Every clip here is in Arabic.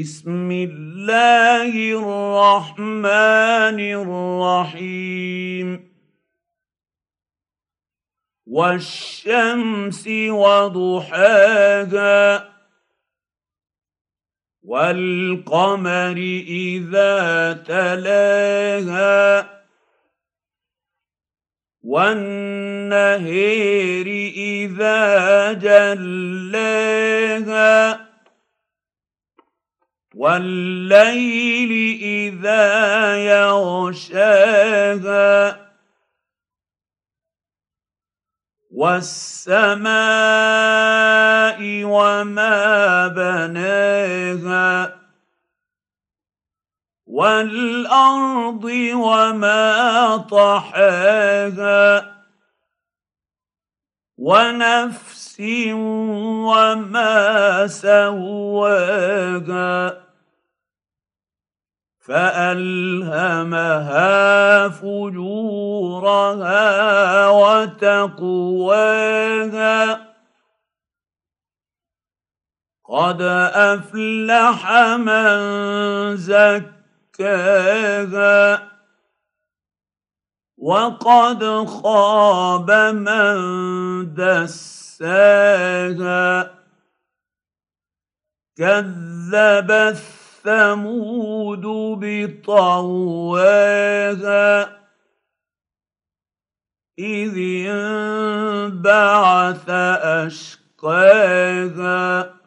بسم الله الرحمن الرحيم. والشمس وضحاها والقمر إذا تلاها والنهير إذا جلاها. والليل إذا يغشاها والسماء وما بناها والأرض وما طحاها ونفس وما سواها فألهمها فجورها وتقواها قد أفلح من زكاها وقد خاب من دساها كذبت ثمود بطواها. إذ انبعث أشقاها.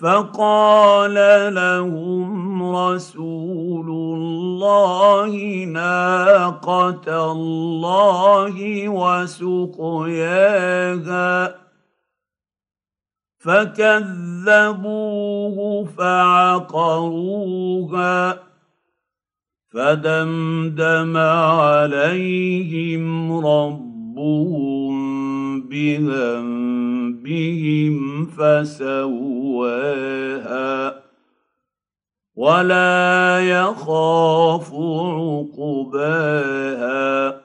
فقال لهم رسول الله ناقة الله وسقياها فكذبوه فعقروها فدمدم عليهم ربهم بذنبهم فسواها ولا يخاف عقباها